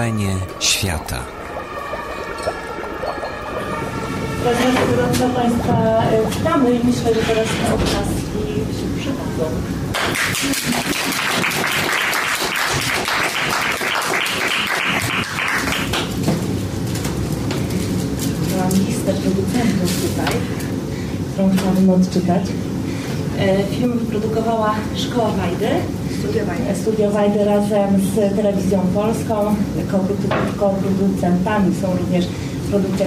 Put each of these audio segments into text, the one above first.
Wrażenie świata. Bardzo gorąco Państwa witamy i myślę, że teraz oklaski się przydadzą. Mam listę producentów tutaj, którą chciałabym odczytać. Film wyprodukowała Szkoła Wajdy. Studio Wajdy razem z Telewizją Polską. Koprodu- Koproducentami są również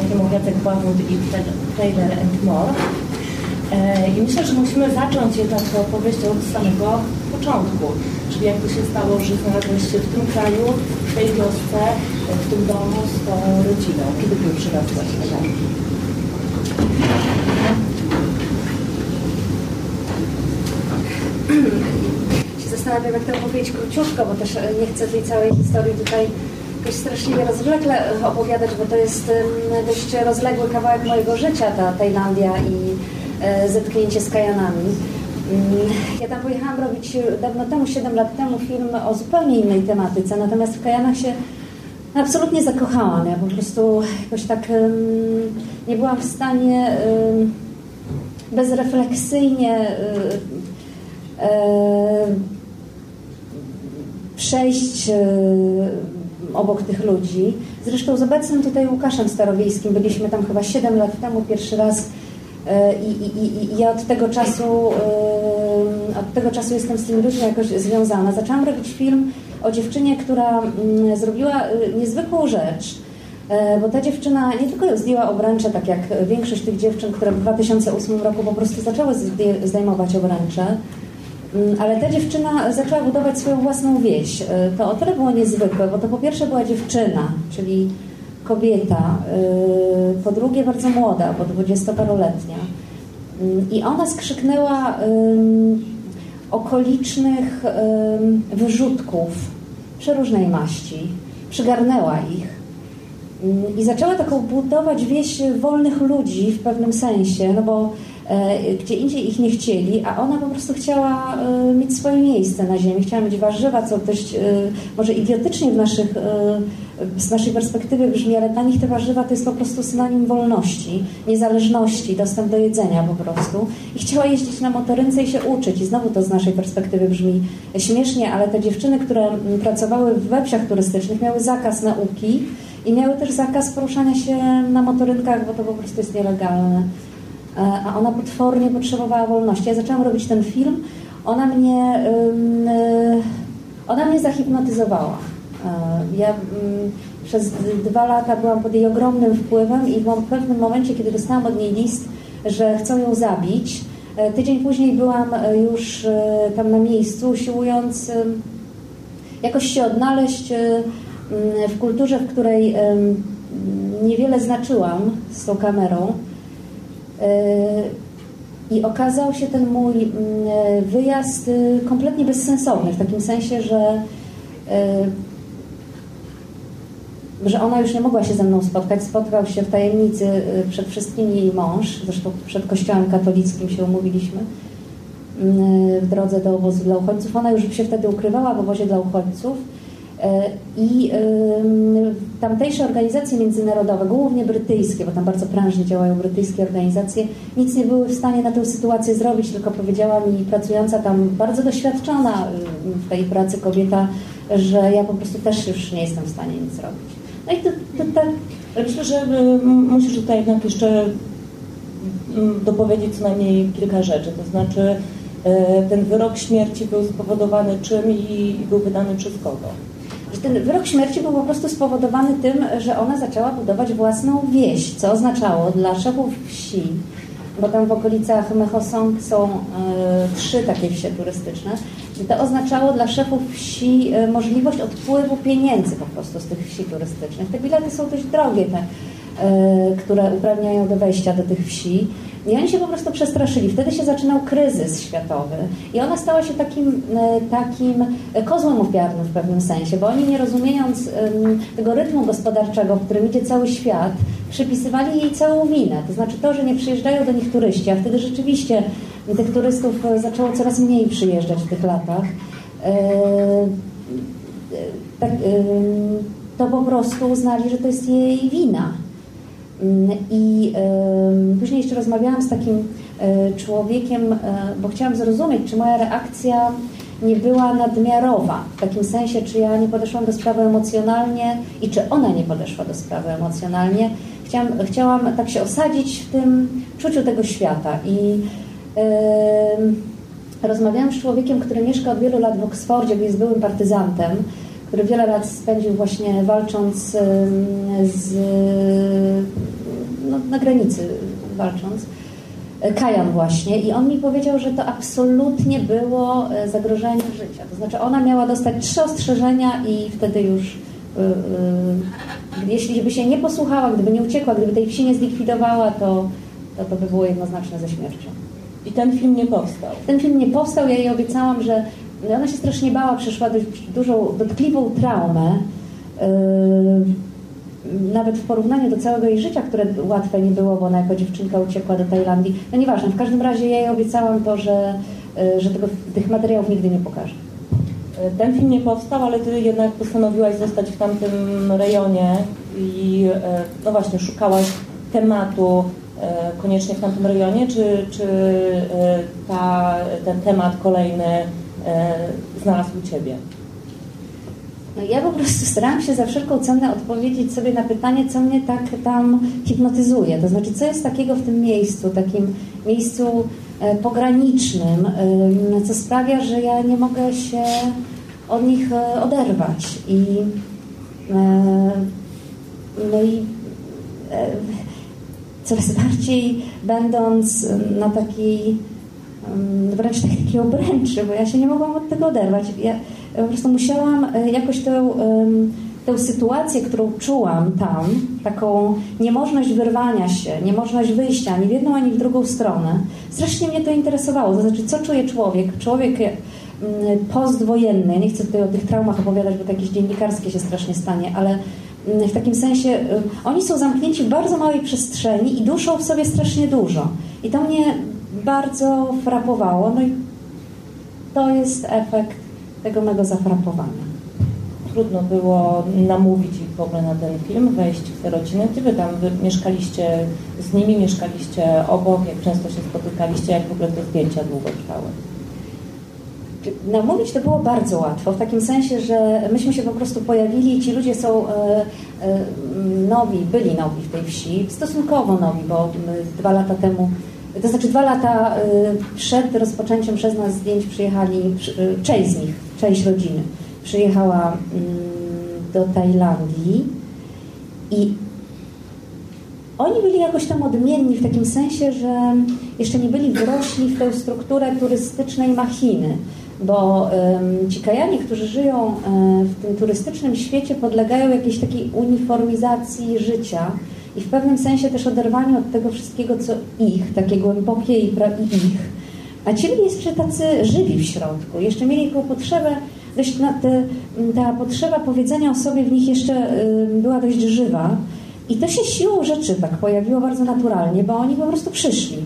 filmów Jacek Błahut i Tra- Trailer and More. E, I myślę, że musimy zacząć jednak opowieść od samego początku. Czyli jak to się stało, że znalazłeś się w tym kraju, w tej wiosce, w tym domu z tą rodziną. Kiedy pierwszy raz byłaś na ziemi? się zastanawiam, jak to opowiedzieć króciutko, bo też e, nie chcę tej całej historii tutaj jakoś straszliwie rozwlekle opowiadać, bo to jest dość rozległy kawałek mojego życia, ta Tajlandia i e, zetknięcie z Kajanami. Mm, Ja tam pojechałam robić e, dawno temu, 7 lat temu, film o zupełnie innej tematyce, natomiast w Kajanach się absolutnie zakochałam. Ja po prostu jakoś tak nie byłam w stanie bezrefleksyjnie e, e, przejść e, obok tych ludzi. Zresztą z obecnym tutaj Łukaszem Starowiejskim byliśmy tam chyba 7 lat temu pierwszy raz e, i, i, i, i ja od tego czasu e, od tego czasu jestem z tymi ludźmi jakoś związana. Zaczęłam robić film o dziewczynie, która mm, zrobiła e, niezwykłą rzecz. Bo ta dziewczyna nie tylko zdjęła obręcze, tak jak większość tych dziewczyn, które w 2008 roku po prostu zaczęły zdejmować obręcze, ale ta dziewczyna zaczęła budować swoją własną wieś. E, To o tyle było niezwykłe, bo to po pierwsze była dziewczyna, czyli kobieta, e, po drugie bardzo młoda, bo dwudziestoparoletnia. Mm, I ona skrzyknęła okolicznych wyrzutków przeróżnej maści, przygarnęła ich Mm, i zaczęła taką budować wieś wolnych ludzi w pewnym sensie, no bo gdzie indziej ich nie chcieli, a ona po prostu chciała e, mieć swoje miejsce na ziemi, chciała mieć warzywa, co dość e, może idiotycznie w naszych, e, z naszej perspektywy brzmi, ale dla nich te warzywa to jest po prostu synonim wolności, niezależności, dostęp do jedzenia po prostu. I chciała jeździć na motorynce i się uczyć. I znowu to z naszej perspektywy brzmi śmiesznie, ale te dziewczyny, które pracowały w wepsiach turystycznych, miały zakaz nauki, i miały też zakaz poruszania się na motorynkach, bo to po prostu jest nielegalne. E, A ona potwornie potrzebowała wolności. Ja zaczęłam robić ten film. Ona mnie, y, ona mnie zahipnotyzowała. E, Ja przez dwa lata byłam pod jej ogromnym wpływem i w pewnym momencie, kiedy dostałam od niej list, że chcą ją zabić, e, tydzień później byłam e, już e, tam na miejscu, usiłując jakoś się odnaleźć e, w kulturze, w której niewiele znaczyłam z tą kamerą. I okazał się ten mój mm, wyjazd e, kompletnie bezsensowny, w takim sensie, że, e, że ona już nie mogła się ze mną spotkać. Spotkał się w tajemnicy e, przed wszystkimi jej mąż, zresztą przed kościołem katolickim się umówiliśmy w drodze do obozu dla uchodźców. Ona już się wtedy ukrywała w obozie dla uchodźców. E, I tamtejsze organizacje międzynarodowe, głównie brytyjskie, bo tam bardzo prężnie działają brytyjskie organizacje, nic nie były w stanie na tę sytuację zrobić, tylko powiedziała mi pracująca tam bardzo doświadczona w tej pracy kobieta, że ja po prostu też już nie jestem w stanie nic zrobić. No i to, to tak Ale Myślę, że musisz tutaj jednak jeszcze dopowiedzieć co najmniej kilka rzeczy. To znaczy, y, ten wyrok śmierci był spowodowany czym i był wydany przez kogo? Że ten wyrok śmierci był po prostu spowodowany tym, że ona zaczęła budować własną wieś, co oznaczało dla szefów wsi, bo tam w okolicach Mechosong są e, trzy takie wsie turystyczne, to oznaczało dla szefów wsi e, możliwość odpływu pieniędzy po prostu z tych wsi turystycznych. Te bilety są dość drogie, te, które uprawniają do wejścia do tych wsi. I oni się po prostu przestraszyli. Wtedy się zaczynał kryzys światowy. I ona stała się takim, e, takim kozłem ofiarnym w pewnym sensie, bo oni nie rozumiejąc tego rytmu gospodarczego, w którym idzie cały świat, przypisywali jej całą winę. To znaczy to, że nie przyjeżdżają do nich turyści, a wtedy rzeczywiście tych turystów e, zaczęło coraz mniej przyjeżdżać w tych latach. E, e, tak, to po prostu uznali, że to jest jej wina. Mm, I później jeszcze rozmawiałam z takim y, człowiekiem, y, bo chciałam zrozumieć, czy moja reakcja nie była nadmiarowa, w takim sensie, czy ja nie podeszłam do sprawy emocjonalnie i czy ona nie podeszła do sprawy emocjonalnie. Chciałam, chciałam tak się osadzić w tym czuciu tego świata i rozmawiałam z człowiekiem, który mieszka od wielu lat w Oksfordzie, jest byłym partyzantem, który wiele lat spędził właśnie walcząc z, no, na granicy walcząc. Kajan właśnie i on mi powiedział, że to absolutnie było e, zagrożenie życia. To znaczy ona miała dostać trzy ostrzeżenia i wtedy już yy, yy, jeśli by się nie posłuchała, gdyby nie uciekła, gdyby tej wsi nie zlikwidowała, to, to, to by było jednoznaczne ze śmiercią. I ten film nie powstał? Ten film nie powstał, ja jej obiecałam, że ona się strasznie bała, przeszła dość dużą, dotkliwą traumę. Yy, nawet w porównaniu do całego jej życia, które łatwe nie było, bo ona jako dziewczynka uciekła do Tajlandii. No nieważne, w każdym razie ja jej obiecałam to, że, y, że tego, tych materiałów nigdy nie pokażę. Ten film nie powstał, ale ty jednak postanowiłaś zostać w tamtym rejonie i y, no właśnie szukałaś tematu y, koniecznie w tamtym rejonie, czy, czy ta, ten temat kolejny znalazł u Ciebie? No ja po prostu starałam się za wszelką cenę odpowiedzieć sobie na pytanie, co mnie tak tam hipnotyzuje. To znaczy, co jest takiego w tym miejscu, takim miejscu e, pogranicznym, e, co sprawia, że ja nie mogę się od nich e, oderwać. I, no i coraz bardziej będąc na takiej wręcz takiej obręczy, bo ja się nie mogłam od tego oderwać. Ja, po prostu musiałam e, jakoś tę, tę sytuację, którą czułam tam, taką niemożność wyrwania się, niemożność wyjścia ani w jedną, ani w drugą stronę, strasznie mnie to interesowało. To znaczy, co czuje człowiek? Człowiek e, postwojenny, ja nie chcę tutaj o tych traumach opowiadać, bo to jakieś dziennikarskie się strasznie stanie, ale w takim sensie e, oni są zamknięci w bardzo małej przestrzeni i duszą w sobie strasznie dużo. I to mnie bardzo frapowało. No i to jest efekt tego mego zafrapowania. Trudno było namówić ich w ogóle na ten film, wejść w te rodziny. Gdzie wy tam wy mieszkaliście z nimi, mieszkaliście obok, jak często się spotykaliście, jak w ogóle te zdjęcia długo trwały? Namówić to było bardzo łatwo, w takim sensie, że myśmy się po prostu pojawili, ci ludzie są e, e, nowi, byli nowi w tej wsi, stosunkowo nowi, bo dwa lata temu to znaczy dwa lata y, przed rozpoczęciem przez nas zdjęć przyjechali, y, część z nich, część rodziny przyjechała mm, do Tajlandii i oni byli jakoś tam odmienni w takim sensie, że jeszcze nie byli wrośli w tę strukturę turystycznej machiny, bo ci kajanie, którzy żyją e, w tym turystycznym świecie, podlegają jakiejś takiej uniformizacji życia, i w pewnym sensie też oderwaniu od tego wszystkiego, co ich, takie głębokie i, ich. A ci ludzie jeszcze tacy żywi w środku. Jeszcze mieli taką potrzebę, dość, te, ta potrzeba powiedzenia o sobie w nich jeszcze y, była dość żywa. I to się siłą rzeczy tak pojawiło bardzo naturalnie, bo oni po prostu przyszli.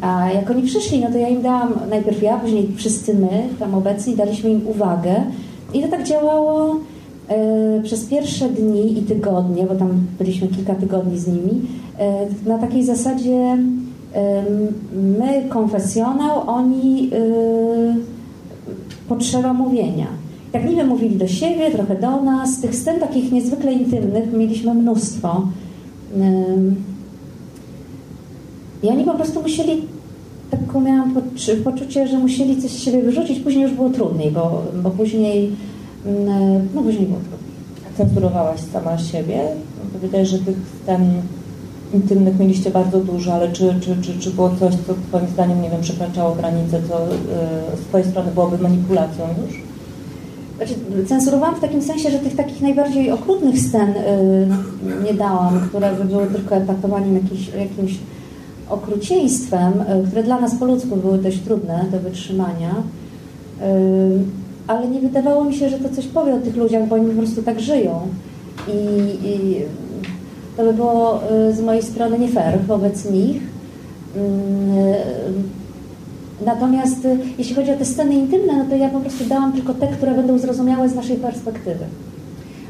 A jak oni przyszli, no to ja im dałam, najpierw ja, później wszyscy my, tam obecni, daliśmy im uwagę. I to tak działało przez pierwsze dni i tygodnie, bo tam byliśmy kilka tygodni z nimi, e, na takiej zasadzie my konfesjonał, oni e, potrzeba mówienia. Tak niby mówili do siebie, trochę do nas. Tych scen takich niezwykle intymnych mieliśmy mnóstwo. I oni po prostu musieli, taką miałam poczucie, że musieli coś z siebie wyrzucić. Później już było trudniej, bo, bo później no później było trudniej. Cenzurowałaś sama siebie? Wydaje że tych scen intymnych mieliście bardzo dużo, ale czy, czy, czy, czy było coś, co Twoim zdaniem, nie wiem, przekraczało granice, co yy, z Twojej strony byłoby manipulacją już? Znaczy, cenzurowałam w takim sensie, że tych takich najbardziej okrutnych scen yy, nie dałam, które by były tylko epatowaniem jakiś, jakimś okrucieństwem, yy, które dla nas po ludzku były dość trudne do wytrzymania. Ale nie wydawało mi się, że to coś powie o tych ludziach, bo oni po prostu tak żyją. I, i to by było y, z mojej strony nie fair wobec nich. Mm, y, natomiast y, jeśli chodzi o te sceny intymne, no to ja po prostu dałam tylko te, które będą zrozumiałe z naszej perspektywy.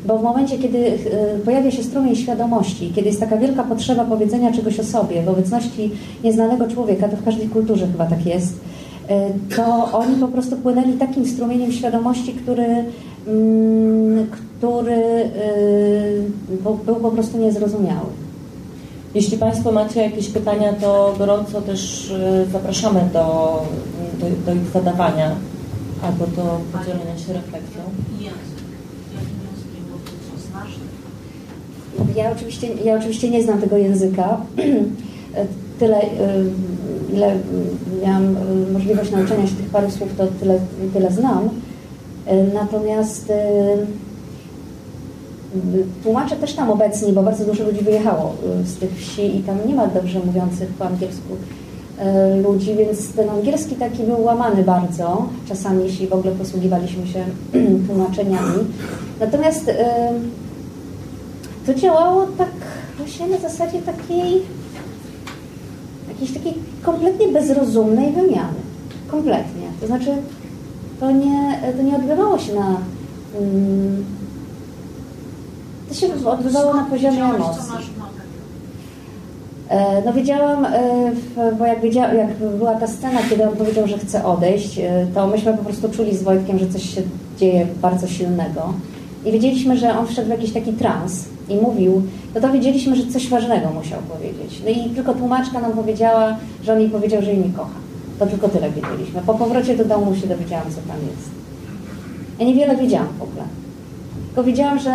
Bo w momencie, kiedy pojawia się strumień świadomości, kiedy jest taka wielka potrzeba powiedzenia czegoś o sobie w obecności nieznanego człowieka, to w każdej kulturze chyba tak jest, to oni po prostu płynęli takim strumieniem świadomości, który, mm, który y, był po prostu niezrozumiały. Jeśli Państwo macie jakieś pytania, to gorąco też zapraszamy do, do, do ich zadawania albo do podzielenia się refleksją. Ja oczywiście, ja oczywiście nie znam tego języka. Tyle, y, ile miałam y, możliwość nauczenia się tych paru słów, to tyle, tyle znam. Y, natomiast tłumacze też tam obecni, bo bardzo dużo ludzi wyjechało z tych wsi i tam nie ma dobrze mówiących po angielsku ludzi, więc ten angielski taki był łamany bardzo, czasami jeśli w ogóle posługiwaliśmy się tłumaczeniami. Natomiast to działało tak właśnie na zasadzie takiej jakiejś takiej kompletnie bezrozumnej wymiany. Kompletnie. To znaczy, to nie, to nie odbywało się na. Um, to się odbywało na poziomie emocji. E, no wiedziałam, e, bo jak, wiedziała, jak była ta scena, kiedy on powiedział, że chce odejść, e, to myśmy po prostu czuli z Wojtkiem, że coś się dzieje bardzo silnego. I wiedzieliśmy, że on wszedł w jakiś taki trans i mówił, no to wiedzieliśmy, że coś ważnego musiał powiedzieć. No i tylko tłumaczka nam powiedziała, że on jej powiedział, że jej nie kocha. To tylko tyle wiedzieliśmy. Po powrocie do domu się dowiedziałam, co tam jest. Ja niewiele wiedziałam w ogóle. Tylko wiedziałam, że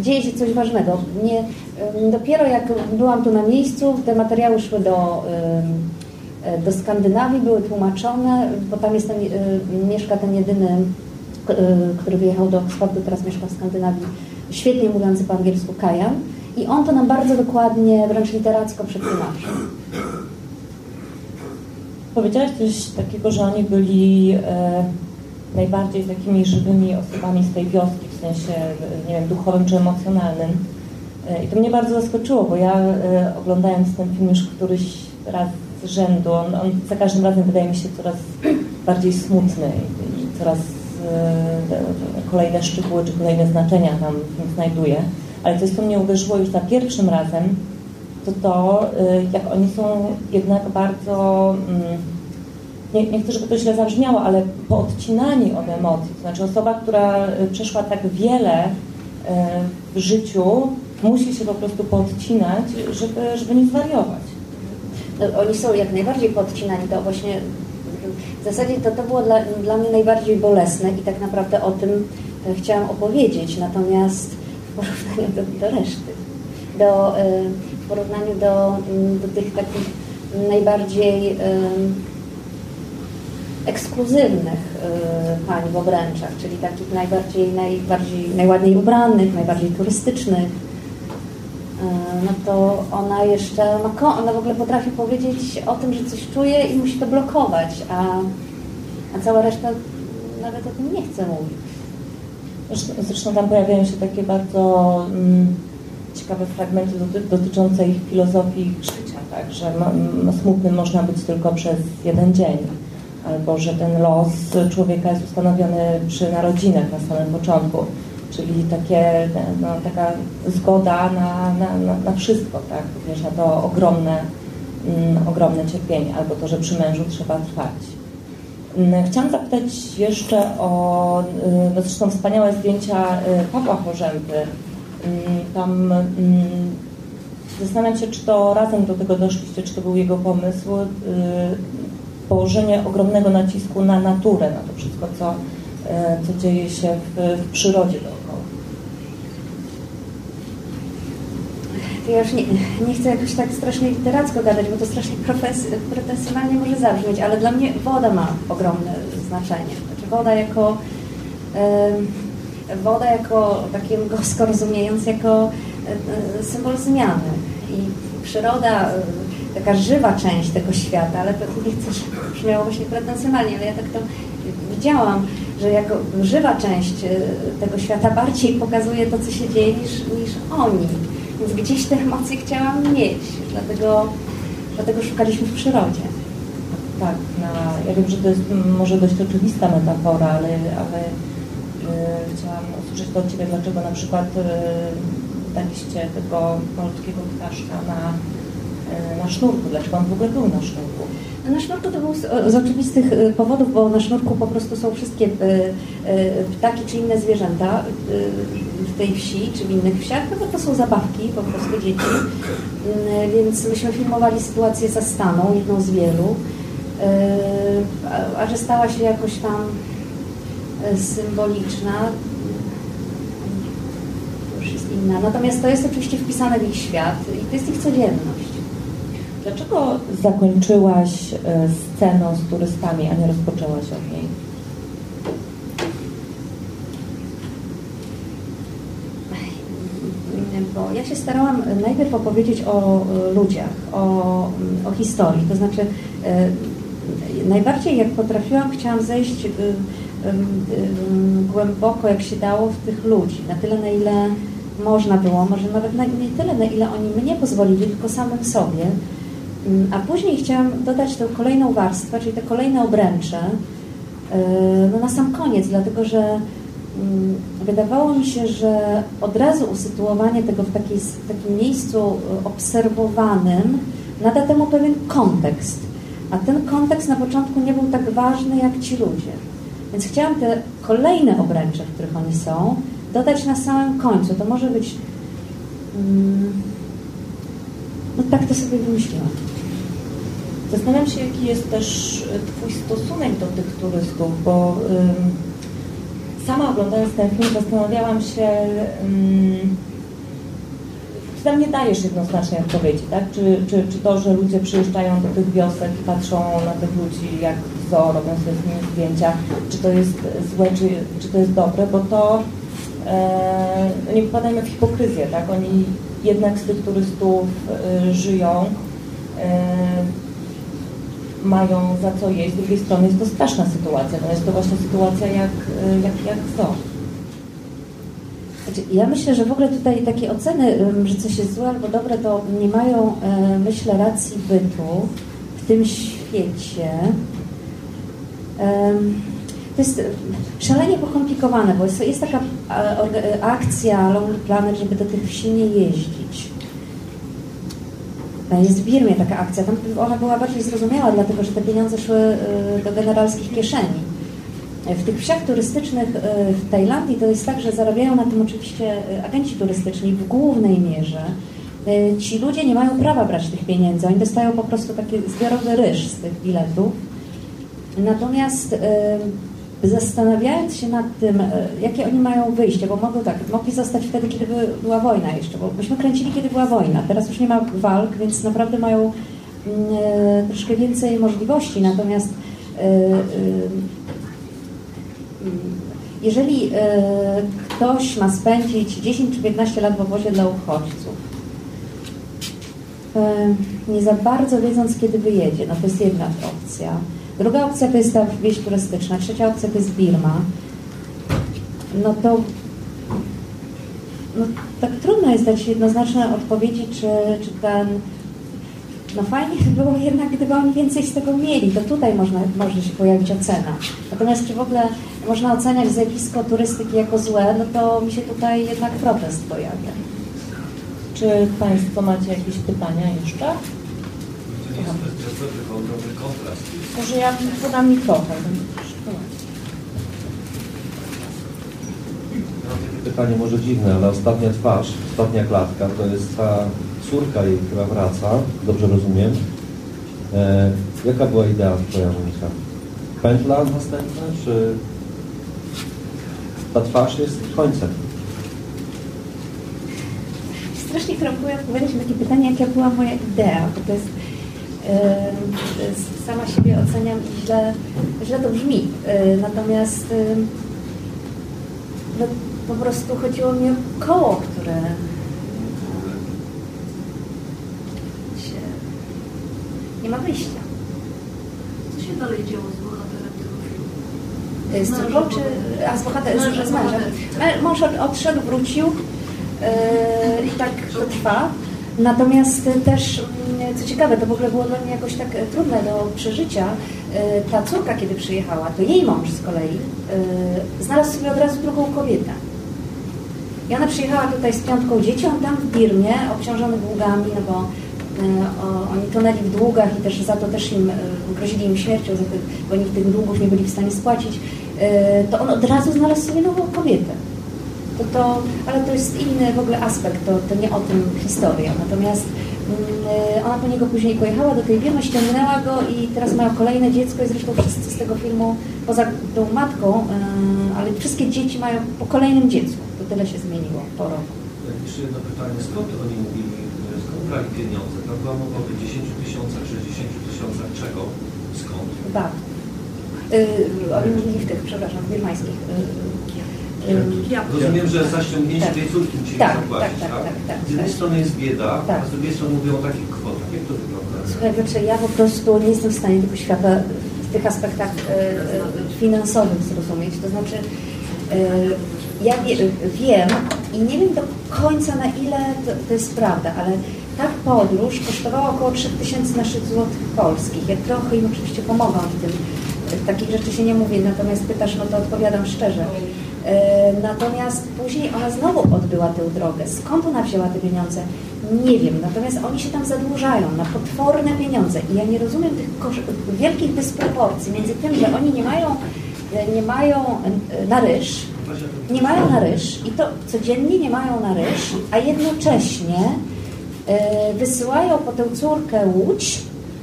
dzieje się coś ważnego. Nie, dopiero jak byłam tu na miejscu, te materiały szły do, do Skandynawii, były tłumaczone, bo tam jest ten, mieszka ten jedyny, który wyjechał do Oxfordu, teraz mieszka w Skandynawii, świetnie mówiący po angielsku Kajan i on to nam bardzo dokładnie, wręcz literacko przetłumaczył. Powiedziałaś coś takiego, że oni byli e, najbardziej takimi żywymi osobami z tej wioski, w sensie, nie wiem, duchowym czy emocjonalnym. E, I to mnie bardzo zaskoczyło, bo ja e, oglądając ten film już któryś raz z rzędu, on, on za każdym razem wydaje mi się coraz bardziej smutny i, i coraz E, kolejne szczegóły czy kolejne znaczenia tam znajduje. Ale coś, co mnie uderzyło już za pierwszym razem, to to, e, jak oni są jednak bardzo, mm, nie, nie chcę, żeby to źle zabrzmiało, ale poodcinani od emocji. To znaczy osoba, która e, przeszła tak wiele w życiu, musi się po prostu podcinać, żeby, żeby nie zwariować. No, oni są jak najbardziej podcinani. To właśnie w zasadzie to, to było dla, dla mnie najbardziej bolesne i tak naprawdę o tym e, chciałam opowiedzieć, natomiast w porównaniu do, do reszty, do, e, w porównaniu do, mm, do tych takich najbardziej ekskluzywnych pań w obręczach, czyli takich najbardziej, najbardziej, najładniej ubranych, najbardziej turystycznych, E, no to ona jeszcze ma, ona w ogóle potrafi powiedzieć o tym, że coś czuje i musi to blokować, a, a cała reszta nawet o tym nie chce mówić. Zresztą, tam pojawiają się takie bardzo mm, ciekawe fragmenty doty, dotyczące ich filozofii życia, tak, że smutnym można być tylko przez jeden dzień, albo że ten los człowieka jest ustanowiony przy narodzinach na samym początku czyli takie, no, taka zgoda na, na, na, wszystko, tak? Również na to ogromne, mm, ogromne cierpienie, albo to, że przy mężu trzeba trwać. Mm, chciałam zapytać jeszcze o, y, no zresztą wspaniałe zdjęcia y, Pawła Chorzępy. Mm, tam zastanawiam się, czy to razem do tego doszliście, czy to był jego pomysł, y, położenie ogromnego nacisku na naturę, na to wszystko, co, co dzieje się w, w przyrodzie ja już nie, nie chcę jakoś tak strasznie literacko gadać, bo to strasznie pretensjonalnie może zabrzmieć, ale dla mnie woda ma ogromne znaczenie. Znaczy woda jako woda jako takie gosko rozumiejąc jako e, symbol zmiany i przyroda, e, taka żywa część tego świata, ale nie chcę, żeby brzmiało właśnie pretensjonalnie, ale ja tak to widziałam, że jako żywa część e, tego świata bardziej pokazuje to, co się dzieje niż, niż oni. Więc gdzieś te emocje chciałam mieć, dlatego, dlatego szukaliśmy w przyrodzie. Tak, na, ja wiem, że to jest może dość oczywista metafora, ale, ale chciałam usłyszeć od Ciebie, dlaczego na przykład daliście tego malutkiego ptaszka na, na sznurku, dlaczego on w ogóle był na sznurku. Na sznurku to był z, z oczywistych y, powodów, bo na sznurku po prostu są wszystkie ptaki czy inne zwierzęta w tej wsi czy w innych wsiach, no bo to są zabawki po prostu dzieci. Więc myśmy filmowali sytuację za staną, jedną z wielu, a że stała się jakoś tam symboliczna, już jest inna. Natomiast to jest oczywiście wpisane w ich świat i to jest ich codzienność. Dlaczego zakończyłaś e, sceną z turystami, a nie rozpoczęłaś od niej? Bo ja się starałam najpierw opowiedzieć o e, ludziach, o, o historii. To znaczy, e, najbardziej jak potrafiłam, chciałam zejść głęboko, jak się dało, w tych ludzi. Na tyle, na ile można było, może nawet nie tyle, na ile oni mnie pozwolili, tylko samym sobie. Mm, a później chciałam dodać tę kolejną warstwę, czyli te kolejne obręcze, e, no na sam koniec, dlatego że mm, wydawało mi się, że od razu usytuowanie tego w, takiej, w takim miejscu e, obserwowanym nada temu pewien kontekst. A ten kontekst na początku nie był tak ważny jak ci ludzie. Więc chciałam te kolejne obręcze, w których oni są, dodać na samym końcu. To może być. Mm, no tak to sobie wymyśliłam. Zastanawiam się, jaki jest też e, Twój stosunek do tych turystów, bo sama oglądając ten film zastanawiałam się, czy tam nie dajesz jednoznacznej odpowiedzi, tak? Czy, czy, czy to, że ludzie przyjeżdżają do tych wiosek i patrzą na tych ludzi jak zo, robią sobie z nimi zdjęcia, czy to jest złe, czy, czy to jest dobre, bo to e, nie popadajmy w hipokryzję, tak? Oni jednak z tych turystów e, żyją. E, mają za co jeść, z drugiej strony jest to straszna sytuacja. No jest to właśnie sytuacja jak, jak, jak co. Znaczy, ja myślę, że w ogóle tutaj takie oceny, że coś jest złe albo dobre, to nie mają, e, myślę, racji bytu w tym świecie. To jest szalenie pokomplikowane, bo jest, jest taka akcja Lonely Planet, żeby do tych wsi nie jeździć. Jest w Birmie taka akcja. Tam ona była bardziej zrozumiała, dlatego że te pieniądze szły y, do generalskich kieszeni. W tych wsiach turystycznych y, w Tajlandii to jest tak, że zarabiają na tym oczywiście agenci turystyczni w głównej mierze. Ci ludzie nie mają prawa brać tych pieniędzy, oni dostają po prostu taki zbiorowy ryż z tych biletów. Natomiast zastanawiając się nad tym, e, jakie oni mają wyjście, bo mogą tak, mogli zostać wtedy, kiedy była wojna jeszcze, bo myśmy kręcili, kiedy była wojna. Teraz już nie ma walk, więc naprawdę mają e, troszkę więcej możliwości. Natomiast e, jeżeli ktoś ma spędzić 10 czy 15 lat w obozie dla uchodźców, nie za bardzo wiedząc, kiedy wyjedzie, no to jest jedna opcja. Druga opcja to jest ta wieś turystyczna, trzecia opcja to jest Birma. No to no, tak trudno jest dać jednoznaczne odpowiedzi, czy, czy ten no fajnie by było jednak, gdyby oni więcej z tego mieli, to tutaj można, może się pojawić ocena. Natomiast czy w ogóle można oceniać zjawisko turystyki jako złe, no to mi się tutaj jednak protest pojawia. Czy Państwo macie jakieś pytania jeszcze? Dobry kontrast. Może ja podam mikrofon. Pytanie może dziwne, ale ostatnia twarz, ostatnia klatka to jest ta córka jej, która wraca, dobrze rozumiem. E, jaka była idea Twoja Monika? Pętla następna, czy ta twarz jest końcem? Strasznie krępuję odpowiadać na takie pytanie, jaka była moja idea, bo to jest sama siebie oceniam i źle, źle to brzmi. Natomiast no, po prostu chodziło mi o koło, które się nie ma wyjścia. Co się dalej działo z bohaterem tego filmu? Z córką czy... A z bohaterem, z, z mężem. Mąż odszedł, wrócił yy, i tak to trwa. Natomiast też, mm, co ciekawe, to w ogóle było dla mnie jakoś tak e, trudne do przeżycia, ta córka, kiedy przyjechała, to jej mąż z kolei znalazł sobie od razu drugą kobietę. I ona przyjechała tutaj z piątką dzieci, on tam w Birmie, obciążony długami, no bo oni tonęli w długach i też za to też im grozili im śmiercią, bo oni tych długów nie byli w stanie spłacić, to on od razu znalazł sobie nową kobietę to, to, ale to jest inny w ogóle aspekt, to, to nie o tym historia. Natomiast ona po niego później pojechała do tej firmy, ściągnęła go i teraz mają kolejne dziecko i zresztą wszyscy z tego filmu, poza tą matką, yy, ale wszystkie dzieci mają po kolejnym dziecku. To tyle się zmieniło po roku. Jeszcze jedno pytanie, skąd oni mówili, skąd brali pieniądze? Tam była mowa o 10 tysiącach, 60 tysiącach czego? Skąd? Yy, oni mówili w tych, przepraszam, birmańskich yy, Rozumiem, że za ściągnięcie tak. tej córki musieli tak, zapłacić, tak, tak, tak, tak, Z jednej tak. strony jest bieda, Tak. a z drugiej strony mówią o takich kwotach. Jak to wygląda? Słuchaj, znaczy ja po prostu nie jestem w stanie tego świata w tych aspektach e, e, finansowych zrozumieć. To znaczy, e, ja wie, wiem i nie wiem do końca na ile to, to jest prawda, ale ta podróż kosztowała około 3000 naszych złotych polskich. Ja trochę im oczywiście pomogłam w tym. Takich rzeczy się nie mówi, natomiast pytasz, no to odpowiadam szczerze. E, Natomiast później ona znowu odbyła tę drogę. Skąd ona wzięła te pieniądze? Nie wiem. Natomiast oni się tam zadłużają na potworne pieniądze. I ja nie rozumiem tych wielkich dysproporcji między tym, że oni nie mają, e, nie mają e, na ryż, nie mają na ryż i to codziennie nie mają na ryż, a jednocześnie wysyłają po tę córkę łódź,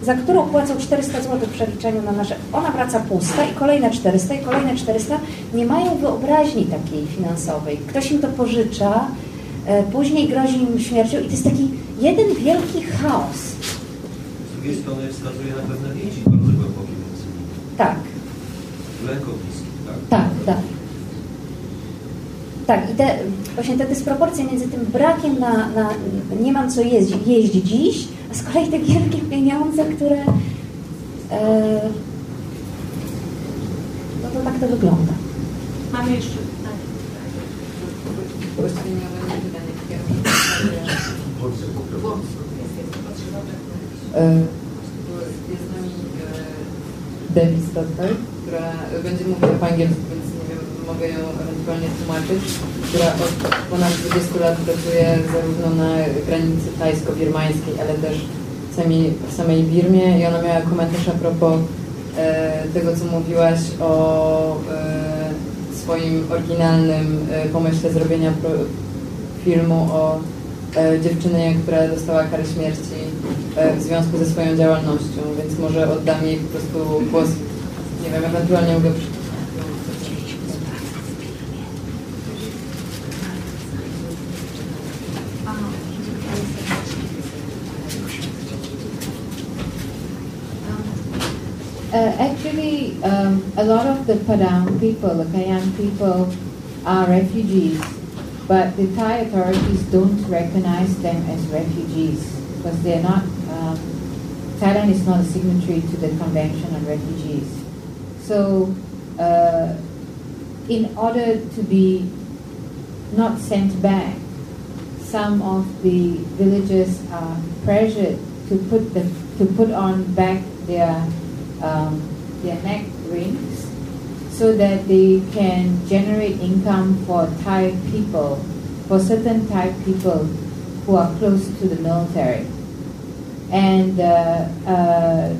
za którą płacą 400 zł w przeliczeniu na nasze. Ona wraca pusta i kolejne 400 i kolejne 400. Nie mają wyobraźni takiej finansowej. Ktoś im to pożycza, e, później grozi im śmiercią i to jest taki jeden wielki chaos. Z drugiej strony wskazuje na pewne więzi bardzo głębokie między nimi. Tak, Lęko bliski, tak? tak, tak. Tak, i te, właśnie te dysproporcje między tym brakiem na, na nie mam co jeść, jeść dziś, a z kolei te wielkie pieniądze, które e, no to tak to wygląda. Mamy jeszcze pytanie. Właściwie miałem pytanie kierunek. Jest z nami e, Debbie Stotter, która będzie mówiła po angielsku, więc mogę ją ewentualnie tłumaczyć, która od ponad 20 lat pracuje zarówno na granicy tajsko-birmańskiej, ale też w samej, w samej Birmie. I ona miała komentarz a propos e, tego, co mówiłaś o e, swoim oryginalnym e, pomyśle zrobienia pro, filmu o e, dziewczynie, która dostała karę śmierci e, w związku ze swoją działalnością, więc może oddam jej po prostu głos, nie wiem, ewentualnie mogę przy- Uh, actually, um, a lot of the Padang people, the Kayan people, are refugees, but the Thai authorities don't recognize them as refugees because they're not. Um, Thailand is not a signatory to the Convention on Refugees. So, uh, in order to be not sent back, some of the villagers are pressured to put the to put on back their um, their neck rings so that they can generate income for Thai people, for certain Thai people who are close to the military. And uh, uh,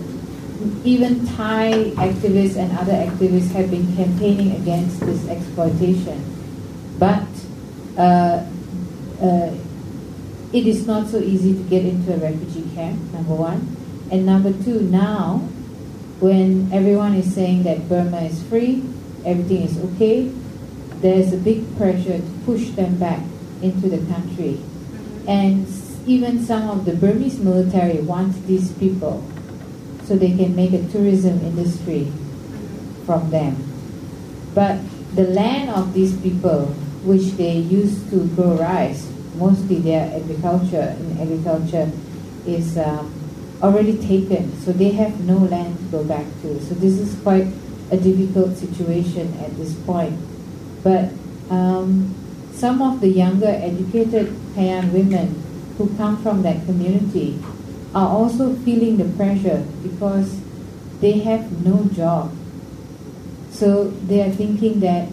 even Thai activists and other activists have been campaigning against this exploitation. But uh, uh, it is not so easy to get into a refugee camp, number one. And number two, now, when everyone is saying that Burma is free, everything is okay, there's a big pressure to push them back into the country. And even some of the Burmese military want these people so they can make a tourism industry from them. But the land of these people, which they used to grow rice, mostly their agriculture, in agriculture, is um, already taken. So they have no land to go back to. So this is quite a difficult situation at this point. But um, some of the younger educated Kayan women who come from that community are also feeling the pressure because they have no job. So they are thinking that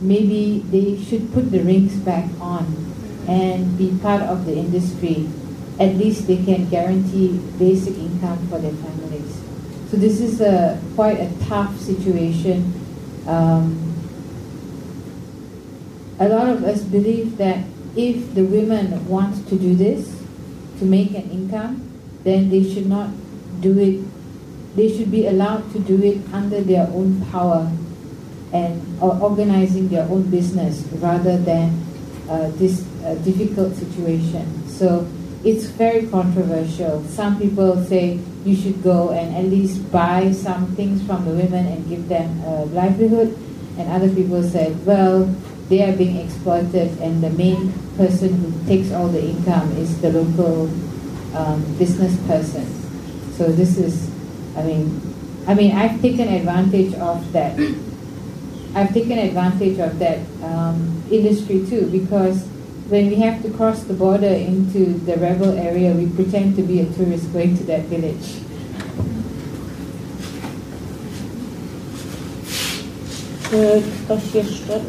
maybe they should put the rings back on and be part of the industry. At least they can guarantee basic income for their families. So this is a quite a tough situation. Um, a lot of us believe that if the women want to do this to make an income, then they should not do it. They should be allowed to do it under their own power and or organizing their own business rather than uh, this uh, difficult situation. So it's very controversial. Some people say you should go and at least buy some things from the women and give them a livelihood, and other people said, well, they are being exploited, and the main person who takes all the income is the local um, business person. So this is, I mean, I mean, I've taken advantage of that. I've taken advantage of that um, industry too because when we have to cross the border into the rebel area, we pretend to be a tourist going to that village. Czy ktoś jeszcze?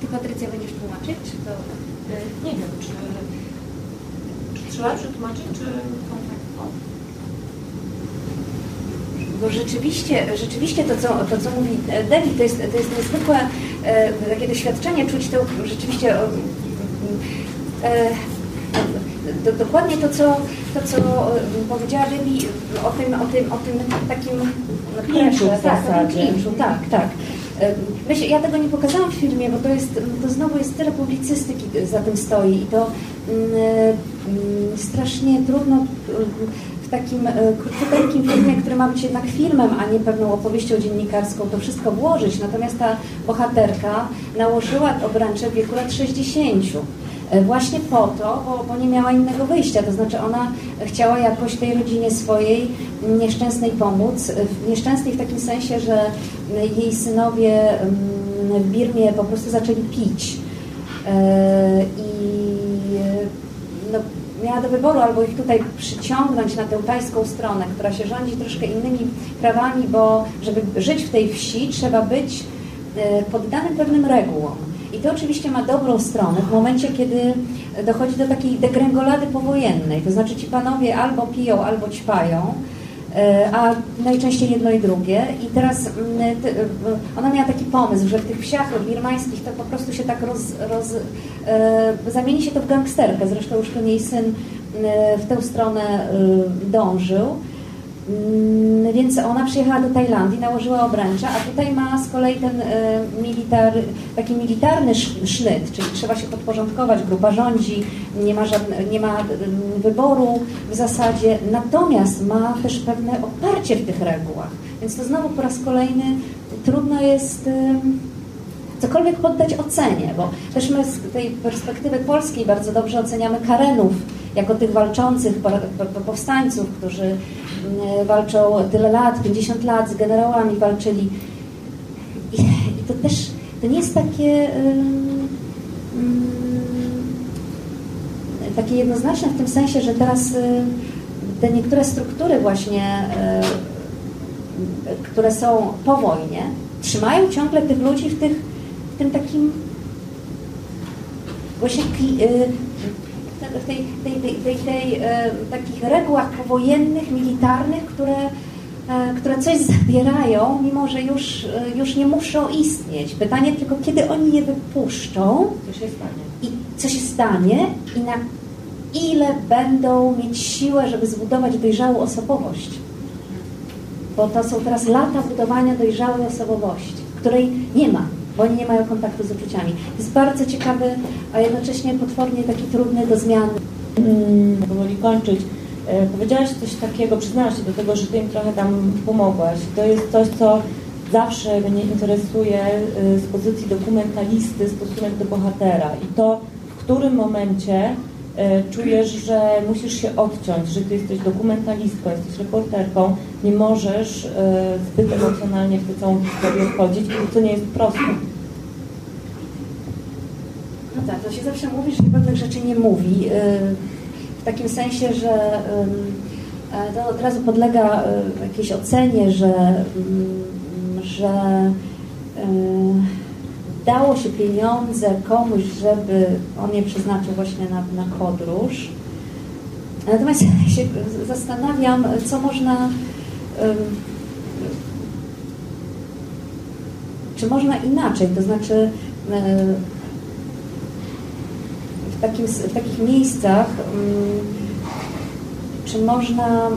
Ty Patrycja będziesz tłumaczyć, czy to... Nie wiem, czy, czy trzeba przetłumaczyć, czy kontaktować. Bo rzeczywiście, rzeczywiście to, co, to, co mówi Debbie, to jest, to jest niezwykłe e, takie doświadczenie, czuć to rzeczywiście e, do, dokładnie to, co, to, co e, powiedziała Debbie o tym, o tym, o tym takim Klinczu w tak, klinczu, tak, tak. E, Myślę, ja tego nie pokazałam w filmie, bo to jest, to znowu jest tyle publicystyki za tym stoi i to mm, mm, strasznie trudno takim e, krótkim filmie, który ma być jednak filmem, a nie pewną opowieścią dziennikarską, to wszystko włożyć. Natomiast ta bohaterka nałożyła obręcze w wieku lat 60. E, Właśnie po to, bo, bo nie miała innego wyjścia. To znaczy ona chciała jakoś tej rodzinie swojej nieszczęsnej pomóc. E, Nieszczęsnej w takim sensie, że jej synowie mm, w Birmie po prostu zaczęli pić. I miała do wyboru albo ich tutaj przyciągnąć na tę tajską stronę, która się rządzi troszkę innymi prawami, bo żeby żyć w tej wsi, trzeba być e, poddanym pewnym regułom. I to oczywiście ma dobrą stronę w momencie, kiedy dochodzi do takiej degrengolady powojennej. To znaczy ci panowie albo piją, albo ćpają, a najczęściej jedno i drugie. I teraz mm, e, ona miała taki pomysł, że w tych wsiach birmańskich to po prostu się tak roz, roz, e, zamieni się to w gangsterkę. Zresztą już ten jej syn e, w tę stronę e, dążył. Mm, Więc ona przyjechała do Tajlandii, nałożyła obręcze, a tutaj ma z kolei ten e, militar, taki militarny sz- sznyt, czyli trzeba się podporządkować, grupa rządzi, nie ma, żadne, nie ma mm, wyboru w zasadzie, natomiast ma też pewne oparcie w tych regułach. Więc to znowu po raz kolejny trudno jest em, cokolwiek poddać ocenie, bo też my z tej perspektywy polskiej bardzo dobrze oceniamy Karenów jako tych walczących po- po- po- powstańców, którzy mm, walczą tyle lat, 50 lat, z generałami walczyli. I, to też to nie jest takie, takie jednoznaczne w tym sensie, że teraz y, te niektóre struktury właśnie, y, które są po wojnie, trzymają ciągle tych ludzi w, tych, w tym takim właśnie y, w tej, tej, tej, tej, tej, e, takich regułach powojennych, militarnych, które, e, które coś zabierają, mimo że już, e, już nie muszą istnieć. Pytanie tylko, kiedy oni je wypuszczą Co się stanie? i co się stanie i na ile będą mieć siłę, żeby zbudować dojrzałą osobowość. Bo to są teraz lata budowania dojrzałej osobowości, której nie ma, bo oni nie mają kontaktu z uczuciami. Jest bardzo ciekawy, a jednocześnie potwornie taki trudny do zmian. Mm, powoli kończyć. E, Powiedziałaś coś takiego, przyznałaś się do tego, że Ty im trochę tam pomogłaś. To jest coś, co zawsze mnie interesuje e, z pozycji dokumentalisty, stosunek do bohatera. I to, w którym momencie czujesz, że musisz się odciąć, że Ty jesteś dokumentalistką, jesteś reporterką, nie możesz e, zbyt emocjonalnie w tę całą historię wchodzić, co nie jest proste. No tak, to się zawsze mówi, że pewnych rzeczy nie mówi. yy, W takim sensie, że to od razu podlega jakiejś ocenie, że, mm, że dało się pieniądze komuś, żeby on je przeznaczył właśnie na, na podróż. Natomiast ja się zastanawiam, co można. Czy można inaczej, to znaczy w, takim, w takich miejscach, czy można,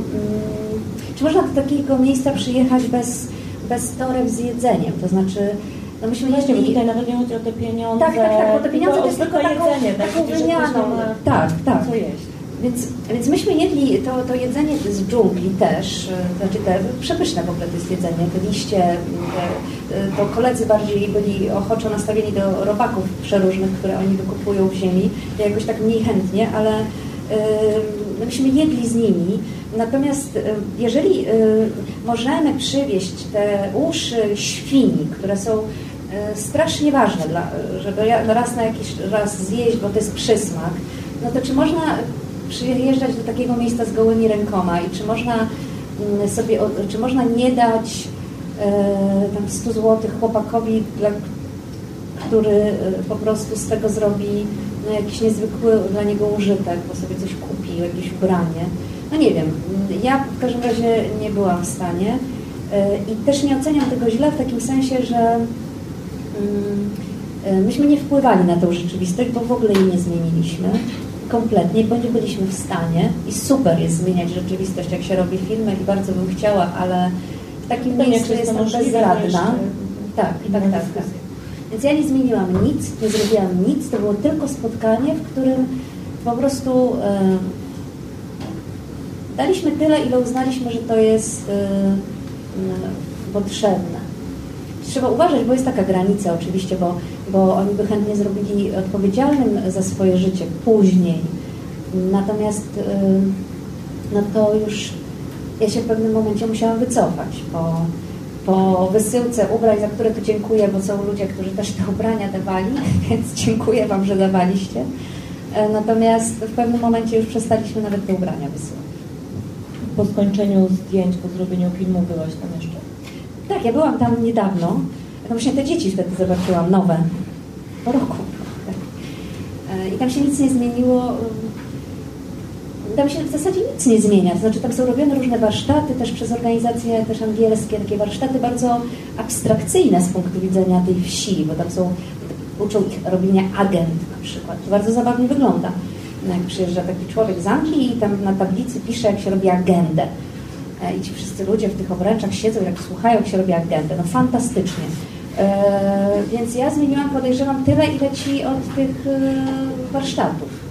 czy można do takiego miejsca przyjechać bez, bez torew z jedzeniem, to znaczy no myśmy Właśnie, bo tutaj nawet nie chodzi o te pieniądze. Tak, tak, tak, bo te pieniądze to jest tylko taką, jedzenie, tak, taką wymianą. Tak, tak. Co jeść. Więc, więc myśmy jedli to, to jedzenie z dżungli też, e, znaczy te przepyszne w ogóle to jest jedzenie, te liście, te, e, to koledzy bardziej byli ochoczo nastawieni do robaków przeróżnych, które oni wykupują w ziemi, ja jakoś tak mniej chętnie, ale myśmy jedli z nimi. Natomiast jeżeli możemy przywieźć te uszy świni, które są strasznie ważne, dla, żeby raz na jakiś raz zjeść, bo to jest przysmak, no to czy można przyjeżdżać do takiego miejsca z gołymi rękoma i czy można mm, sobie, czy można nie dać e, tam 100 zł chłopakowi, dla, który e, po prostu z tego zrobi no, jakiś niezwykły dla niego użytek, bo sobie coś kupi, jakieś ubranie. No nie wiem, ja w każdym razie nie byłam w stanie e, i też nie oceniam tego źle w takim sensie, że mm, myśmy nie wpływali na tę rzeczywistość, bo w ogóle jej nie zmieniliśmy kompletnie, bo nie byliśmy w stanie i super jest zmieniać rzeczywistość, jak się robi filmy i bardzo bym chciała, ale w takim miejscu jestem bezradna. Tak, tak, tak, tak. Więc ja nie zmieniłam nic, nie zrobiłam nic, to było tylko spotkanie, w którym po prostu e, daliśmy tyle, ile uznaliśmy, że to jest e, potrzebne trzeba uważać, bo jest taka granica oczywiście, bo, bo oni by chętnie zrobili odpowiedzialnym za swoje życie później. Natomiast y, no to już ja się w pewnym momencie musiałam wycofać po, po wysyłce ubrań, za które tu dziękuję, bo są ludzie, którzy też te ubrania dawali, więc dziękuję Wam, że dawaliście. E, natomiast w pewnym momencie już przestaliśmy nawet te ubrania wysyłać. Po skończeniu zdjęć, po zrobieniu filmu byłaś tam jeszcze? Tak, ja byłam tam niedawno. No właśnie te dzieci wtedy zobaczyłam, nowe. Po roku. E, I tam się nic nie zmieniło. Tam się w zasadzie nic nie zmienia. To znaczy tam są robione różne warsztaty, też przez organizacje też angielskie, takie warsztaty bardzo abstrakcyjne z punktu widzenia tej wsi, bo tam są, uczą ich robienia agent na przykład. To bardzo zabawnie wygląda. No jak przyjeżdża taki człowiek z Anglii i tam na tablicy pisze, jak się robi agendę. E, i ci wszyscy ludzie w tych obręczach siedzą, jak słuchają, jak się robi agendę. No fantastycznie. E, więc ja zmieniłam, podejrzewam, tyle, ile ci od tych e, warsztatów.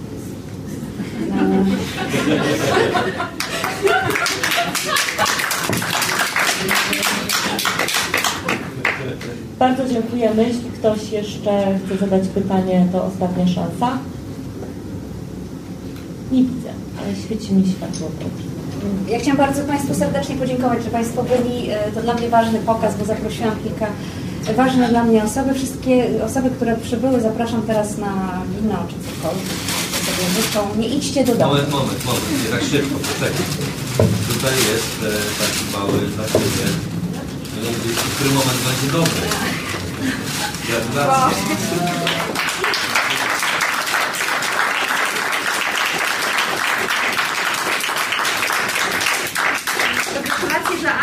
Bardzo dziękujemy. Jeśli ktoś jeszcze chce zadać pytanie, to ostatnia szansa. Nie widzę, ale świeci mi światło. Ja chciałam bardzo Państwu serdecznie podziękować, że Państwo byli. E, to dla mnie ważny pokaz, bo zaprosiłam kilka ważne dla mnie osoby. Wszystkie osoby, które przybyły, zapraszam teraz na wino czy cokolwiek. Sobie Nie idźcie do domu. Moment, moment, moment. Nie tak szybko, poczekaj. Tutaj jest e, taki mały na siebie. Który moment będzie dobry. Gratulacje.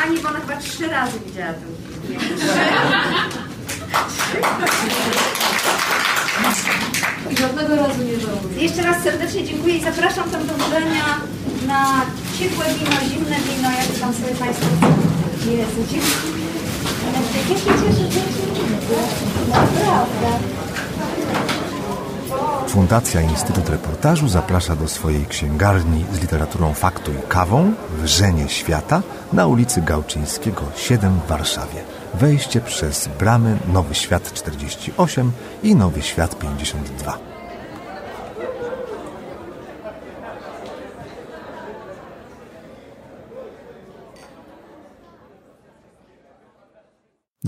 Ani, bo ona chyba trzy razy widziała ten film. I żadnego razu nie żałuję. Jeszcze raz serdecznie dziękuję i zapraszam tam do wydania na ciepłe wino, zimne wino, jak tam sobie Państwo Jezu, dziękuję. Ja się cieszę, że Naprawdę. Fundacja Instytut Reportażu zaprasza do swojej księgarni z literaturą faktu i kawą w Żenie Świata na ulicy Gałczyńskiego 7 w Warszawie. Wejście przez bramy Nowy Świat 48 i Nowy Świat 52.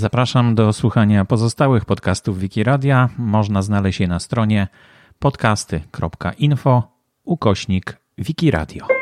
Zapraszam do słuchania pozostałych podcastów Wikiradia. Można znaleźć je na stronie podcasty.info ukośnik Wikiradio.